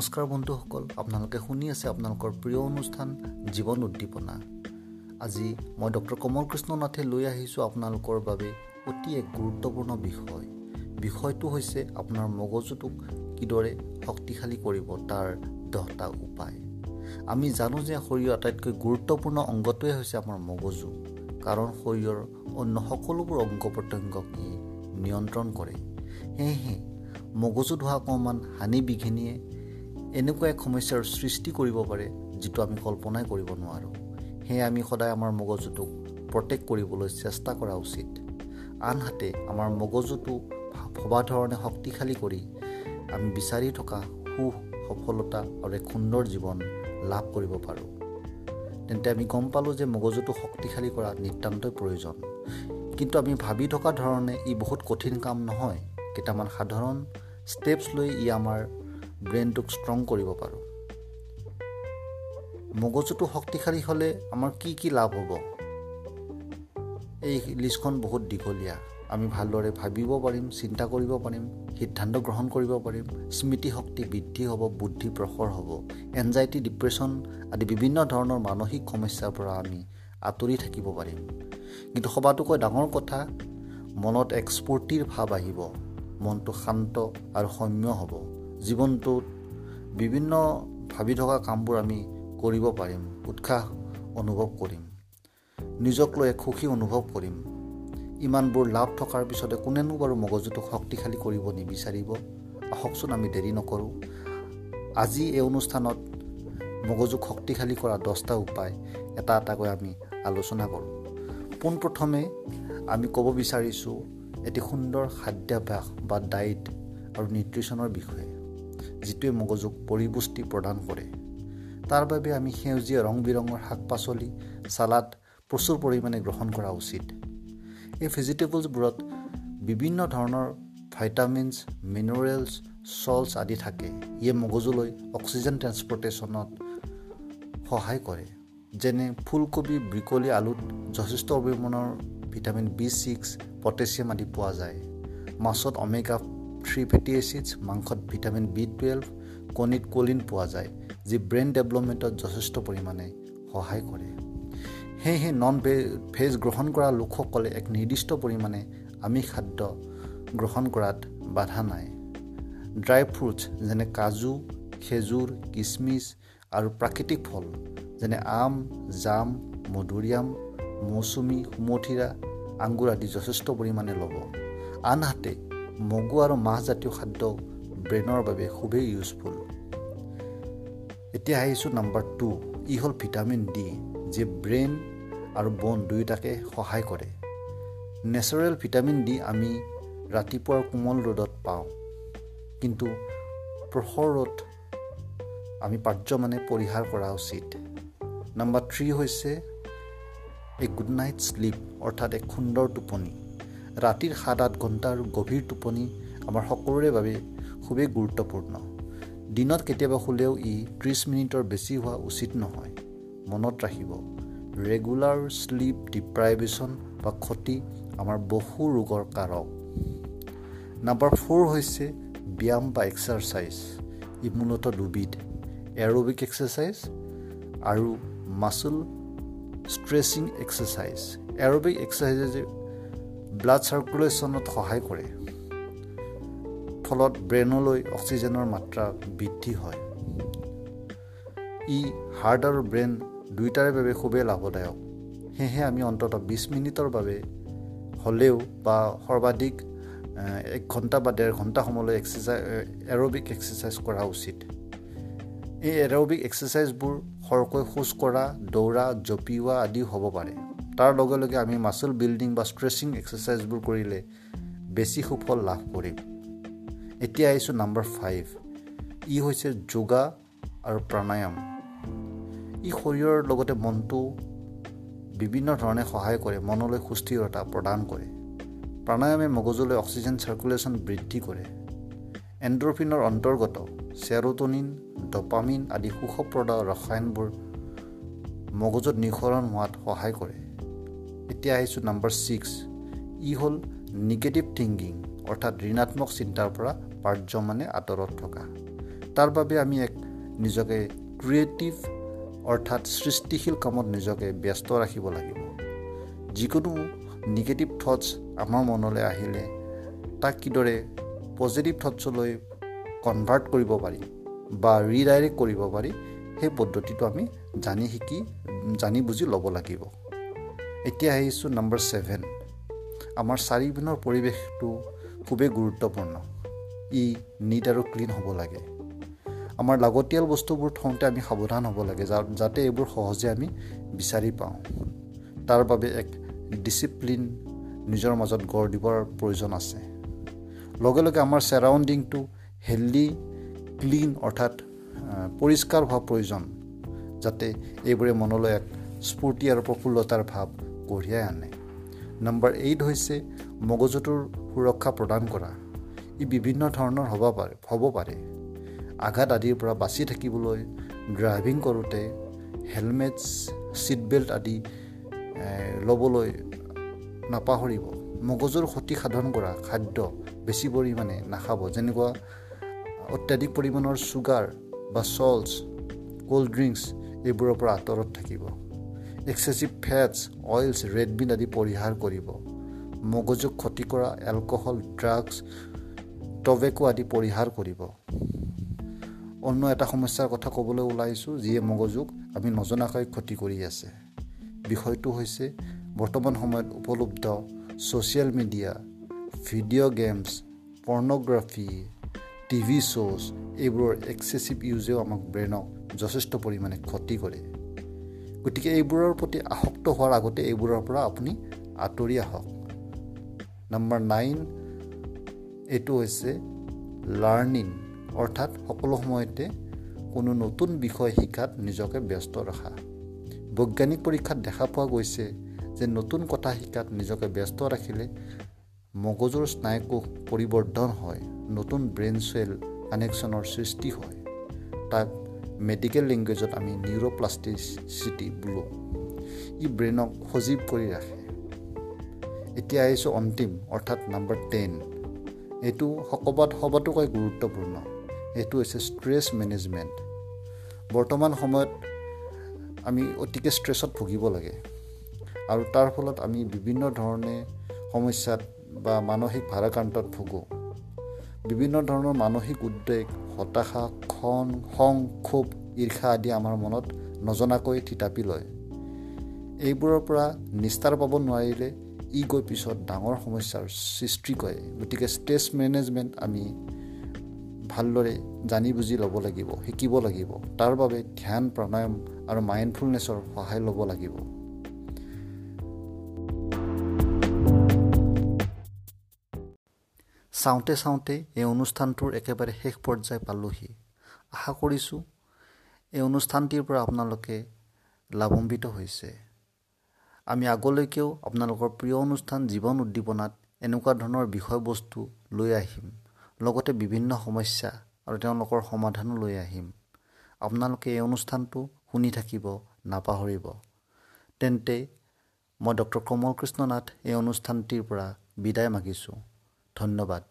নমস্কাৰ বন্ধুসকল আপোনালোকে শুনি আছে আপোনালোকৰ প্ৰিয় অনুষ্ঠান জীৱন উদ্দীপনা। আজি মই ডক্টৰ কমল কৃষ্ণ নাথে লৈ আহিছোঁ আপোনালোকৰ বাবে অতি এক গুৰুত্বপূৰ্ণ বিষয়। বিষয়টো হৈছে আপোনাৰ মগজুটোক কিদৰে শক্তিশালী কৰিব তাৰ দহটা উপায়। আমি জানো যে শৰীৰৰ আটাইতকৈ গুৰুত্বপূৰ্ণ অংগটোৱে হৈছে আমাৰ মগজু কাৰণ শৰীৰৰ অন্য সকলোবোৰ অংগ প্ৰত্যংগক ই নিয়ন্ত্ৰণ কৰে। সেয়েহে মগজুত হোৱা অকণমান হানি বিঘিনিয়ে এনেকুৱা এক সমস্যাৰ সৃষ্টি কৰিব পাৰে যিটো আমি কল্পনাই কৰিব নোৱাৰোঁ। সেয়ে আমি সদায় আমাৰ মগজুটোক প্ৰটেক্ট কৰিবলৈ চেষ্টা কৰা উচিত। আনহাতে আমাৰ মগজুটো ভবা ধৰণে শক্তিশালী কৰি আমি বিচাৰি থকা সুখ সফলতা আৰু এক সুন্দৰ জীৱন লাভ কৰিব পাৰোঁ। তেন্তে আমি গম পালোঁ যে মগজুটো শক্তিশালী কৰা নিতান্তই প্ৰয়োজন। কিন্তু আমি ভাবি থকা ধৰণে ই বহুত কঠিন কাম নহয়। কেইটামান সাধাৰণ ষ্টেপছ লৈ ই আমাৰ ব্ৰেইনটোক ষ্ট্ৰং কৰিব পাৰোঁ। মগজুটো শক্তিশালী হ'লে আমাৰ কি কি লাভ হ'ব? এই লিষ্টখন বহুত দীঘলীয়া। আমি ভালদৰে ভাবিব পাৰিম চিন্তা কৰিব পাৰিম সিদ্ধান্ত গ্ৰহণ কৰিব পাৰিম স্মৃতিশক্তি বৃদ্ধি হ'ব বুদ্ধি প্ৰখৰ হ'ব এনজাইটি ডিপ্ৰেশ্যন আদি বিভিন্ন ধৰণৰ মানসিক সমস্যাৰ পৰা আমি আঁতৰি থাকিব পাৰিম। কিন্তু সবাতোকৈ ডাঙৰ কথা মনত এক স্ফূৰ্তিৰ ভাৱ আহিব। মনটো শান্ত আৰু সৌম্য হ'ব। জীৱনটোত বিভিন্ন ভাবি থকা কামবোৰ আমি কৰিব পাৰিম উৎসাহ অনুভৱ কৰিম নিজক লৈ এক সুখী অনুভৱ কৰিম। ইমানবোৰ লাভ থকাৰ পিছতে কোনেনো বাৰু মগজুটোক শক্তিশালী কৰিব নিবিচাৰিব? আহকচোন আমি দেৰি নকৰোঁ। আজি এই অনুষ্ঠানত মগজুক শক্তিশালী কৰা দহটা উপায় এটা এটাকৈ আমি আলোচনা কৰোঁ। পোনপ্ৰথমে আমি ক'ব বিচাৰিছোঁ এটি সুন্দৰ খাদ্যাভ্যাস বা ডায়েট আৰু নিউট্ৰিশ্যনৰ বিষয়ে। যিটোৱে মগজুক পৰিপুষ্টি প্ৰদান কৰে। তাৰ বাবে আমি সেউজীয়া ৰং বিৰঙৰ শাক পাচলি চালাড প্ৰচুৰ পৰিমাণে গ্ৰহণ কৰা উচিত। এই ভেজিটেবলছবোৰত বিভিন্ন ধৰণৰ ভাইটামিনছ মিনাৰেলছ চল্টছ আদি থাকে। ইয়ে মগজুলৈ অক্সিজেন ট্ৰেন্সপৰ্টেশ্যনত সহায় কৰে। যেনে ফুলকবি ব্ৰিকলি আলুত যথেষ্ট পৰিমাণৰ ভিটামিন বি ছিক্স পটেছিয়াম আদি পোৱা যায়। মাছত অমেগা থ্ৰী ফেটি এচিডছ মাংসত ভিটামিন বি টুৱেলভ কণীত কলিন পোৱা যায় যি ব্ৰেইন ডেভেলপমেণ্টত যথেষ্ট পৰিমাণে সহায় কৰে। সেয়েহে নন ভেজ গ্ৰহণ কৰা লোকসকলে এক নিৰ্দিষ্ট পৰিমাণে আমিষ খাদ্য গ্ৰহণ কৰাত বাধা নাই। ড্ৰাই ফ্ৰুটছ যেনে কাজু খেজুৰ কিচমিচ আৰু প্ৰাকৃতিক ফল যেনে আম জাম মধুৰিআম মৌচুমী সুমথিৰা আংগুৰ আদি যথেষ্ট পৰিমাণে ল'ব। আনহাতে মগু আৰু মাহজাতীয় খাদ্য ব্ৰেইনৰ বাবে খুবেই ইউজফুল এতিয়া আহিছোঁ নাম্বাৰ টু ই হ'ল ভিটামিন ডি যি ব্ৰেইন আৰু বন দুয়োটাকে সহায় কৰে। নেচাৰেল ভিটামিন ডি আমি ৰাতিপুৱাৰ কোমল ৰ'দত পাওঁ কিন্তু প্ৰখৰ ৰ'দ আমি পাৰ্যমানে পৰিহাৰ কৰা উচিত। নাম্বাৰ থ্ৰী হৈছে এ গুড নাইট শ্লিপ অৰ্থাৎ এক সুন্দৰ টোপনি। ৰাতিৰ সাত আঠ ঘণ্টাৰ গভীৰ টোপনি আমাৰ সকলোৰে বাবে খুবেই গুৰুত্বপূৰ্ণ। দিনত কেতিয়াবা শুলেও ই ত্ৰিছ মিনিটৰ বেছি হোৱা উচিত নহয়। মনত ৰাখিব ৰেগুলাৰ শ্লিপ ডিপ্ৰাইভেশ্যন বা ক্ষতি আমাৰ বহু ৰোগৰ কাৰক। নাম্বাৰ ফ'ৰ হৈছে ব্যায়াম বা এক্সাৰচাইজ। ই মূলতঃ দুবিধ এৰবিক এক্সাৰচাইজ আৰু মাচুল ষ্ট্ৰেচিং এক্সাৰচাইজ। এৰবিক এক্সাৰচাইজে ব্লাড চাৰ্কুলেশ্যনত সহায় কৰে। ফলত ব্ৰেইনলৈ অক্সিজেনৰ মাত্ৰা বৃদ্ধি হয়। ই হাৰ্ট আৰু ব্ৰেইন দুয়োটাৰে বাবে খুবেই লাভদায়ক। সেয়েহে আমি অন্ততঃ বিছ মিনিটৰ বাবে হ'লেও বা সৰ্বাধিক এক ঘণ্টা বা ডেৰ ঘণ্টা সময়লৈ এক্সাৰচাইজ এৰবিক এক্সাৰচাইজ কৰা উচিত। এই এৰবিক এক্সাৰচাইজবোৰ সৰহকৈ খোজ কঢ়া দৌৰা জঁপিওৱা আদিও হ'ব পাৰে। তাৰ লগে লগে আমি মাচুল বিল্ডিং বা ষ্ট্ৰেচিং এক্সাৰচাইজবোৰ কৰিলে বেছি সুফল লাভ কৰিম। এতিয়া আহিছোঁ নাম্বাৰ ফাইভ ই হৈছে যোগা আৰু প্ৰাণায়াম। ই শৰীৰৰ লগতে মনটো বিভিন্ন ধৰণে সহায় কৰে মনলৈ সুস্থিৰতা প্ৰদান কৰে। প্ৰাণায়ামে মগজুলৈ অক্সিজেন চাৰ্কুলেশ্যন বৃদ্ধি কৰে। এণ্ড্ৰফিনৰ অন্তৰ্গত চেৰটনিন ডপামিন আদি সুখপ্ৰদ ৰসায়নবোৰ মগজুত নিঃসৰণ হোৱাত সহায় কৰে। এতিয়া আহিছোঁ নাম্বাৰ ছিক্স ই হ'ল নিগেটিভ থিংকিং অৰ্থাৎ ঋণাত্মক চিন্তাৰ পৰা পাৰ্যমানে আঁতৰত থকা। তাৰ বাবে আমি এক নিজকে ক্ৰিয়েটিভ অৰ্থাৎ সৃষ্টিশীল কামত নিজকে ব্যস্ত ৰাখিব লাগিব। যিকোনো নিগেটিভ থটছ আমাৰ মনলৈ আহিলে তাক কিদৰে পজিটিভ থটছলৈ কনভাৰ্ট কৰিব পাৰি বা ৰিডাইৰেক্ট কৰিব পাৰি সেই পদ্ধতিটো আমি জানি শিকি জানি বুজি ল'ব লাগিব। এতিয়া আহিছোঁ নম্বৰ ছেভেন আমাৰ চাৰিওপিনৰ পৰিৱেশটো খুবেই গুৰুত্বপূৰ্ণ। ই নিট আৰু ক্লিন হ'ব লাগে। আমাৰ লাগতিয়াল বস্তুবোৰ থওঁতে আমি সাৱধান হ'ব লাগে যাতে এইবোৰ সহজে আমি বিচাৰি পাওঁ। তাৰ বাবে এক ডিচিপ্লিন নিজৰ মাজত গঢ় দিবৰ প্ৰয়োজন আছে। লগে লগে আমাৰ চেৰাউণ্ডিংটো হেল্ডি ক্লিন অৰ্থাৎ পৰিষ্কাৰ হোৱা প্ৰয়োজন যাতে এইবোৰে মনলৈ এক স্ফূৰ্তি আৰু প্ৰফুল্লতাৰ ভাৱ কঢ়িয়াই আনে। নম্বৰ এইট হৈছে মগজুটোৰ সুৰক্ষা প্ৰদান কৰা। ই বিভিন্ন ধৰণৰ হ'ব পাৰে হ'ব পাৰে। আঘাত আদিৰ পৰা বাচি থাকিবলৈ ড্ৰাইভিং কৰোঁতে হেলমেট ছিট বেল্ট আদি ল'বলৈ নাপাহৰিব। মগজুৰ ক্ষতি সাধন কৰা খাদ্য বেছি পৰিমাণে নাখাব যেনেকুৱা অত্যাধিক পৰিমাণৰ চুগাৰ বা চল্টছ ক'ল্ড ড্ৰিংকছ এইবোৰৰ পৰা আঁতৰত থাকিব। এক্সেচিভ ফেটছ অইলছ ৰেডবিন আদি পৰিহাৰ কৰিব। মগজুক ক্ষতি কৰা এলকহল ড্ৰাগছ টবেকো আদি পৰিহাৰ কৰিব। অন্য এটা সমস্যাৰ কথা ক'বলৈ ওলাইছোঁ যিয়ে মগজুক আমি নজনাকৈ ক্ষতি কৰি আছে। বিষয়টো হৈছে বৰ্তমান সময়ত উপলব্ধ social media video' games pornography TV শ্ব'জ এইবোৰৰ এক্সেচিভ ইউজেও আমাক ব্ৰেইনক যথেষ্ট পৰিমাণে ক্ষতি কৰে। গতিকে এইবোৰৰ প্ৰতি আসক্ত হোৱাৰ আগতে এইবোৰৰ পৰা আপুনি আঁতৰি আহক। নম্বৰ নাইন এইটো হৈছে লাৰ্ণিং অৰ্থাৎ সকলো সময়তে কোনো নতুন বিষয় শিকাত নিজকে ব্যস্ত ৰখা। বৈজ্ঞানিক পৰীক্ষাত দেখা পোৱা গৈছে যে নতুন কথা শিকাত নিজকে ব্যস্ত ৰাখিলে মগজুৰ স্নায়ুকোষ পৰিৱৰ্ধন হয় নতুন ব্ৰেইন চেল কানেকশ্যনৰ সৃষ্টি হয়। তাক মেডিকেল লেংগুৱেজত আমি নিউৰ'প্লাষ্টিচিটি বোলো। ই ব্ৰেইনক সজীৱ কৰি ৰাখে। এতিয়া আহিছোঁ অন্তিম অৰ্থাৎ নাম্বাৰ টেন এইটো সকবাত সবাতোকৈ গুৰুত্বপূৰ্ণ। এইটো হৈছে ষ্ট্ৰেছ মেনেজমেণ্ট বৰ্তমান সময়ত আমি অতিকে ষ্ট্ৰেছত ভুগিব লাগে। আৰু তাৰ ফলত আমি বিভিন্ন ধৰণে সমস্যাত বা মানসিক ভাৰাক্ৰান্তত ভোগোঁ। বিভিন্ন ধৰণৰ মানসিক উদ্বেগ হতাশা খন খং ক্ষোভ ঈৰ্ষা আদি আমাৰ মনত নজনাকৈ থিতাপি লয়। এইবোৰৰ পৰা নিস্তাৰ পাব নোৱাৰিলে ই গৈ পিছত ডাঙৰ সমস্যাৰ সৃষ্টি কৰে। গতিকে ষ্ট্ৰেছ মেনেজমেণ্ট আমি ভালদৰে জানি বুজি ল'ব লাগিব শিকিব লাগিব। তাৰ বাবে ধ্যান প্ৰণায়াম আৰু মাইণ্ডফুলনেছৰ সহায় ল'ব লাগিব। চাওঁতে চাওঁতে এই অনুষ্ঠানটোৰ একেবাৰে শেষ পৰ্যায় পালোহি। আশা কৰিছোঁ এই অনুষ্ঠানটিৰ পৰা আপোনালোকে লাভান্বিত হৈছে। আমি আগলৈকেও আপোনালোকৰ প্ৰিয় অনুষ্ঠান জীৱন উদ্দীপনাত এনেকুৱা ধৰণৰ বিষয়বস্তু লৈ আহিম লগতে বিভিন্ন সমস্যা আৰু তেওঁলোকৰ সমাধানো লৈ আহিম। আপোনালোকে এই অনুষ্ঠানটো শুনি থাকিব নাপাহৰিব। তেন্তে মই ডক্টৰ কমল কৃষ্ণ নাথ এই অনুষ্ঠানটিৰ পৰা বিদায় মাগিছোঁ। ধন্যবাদ।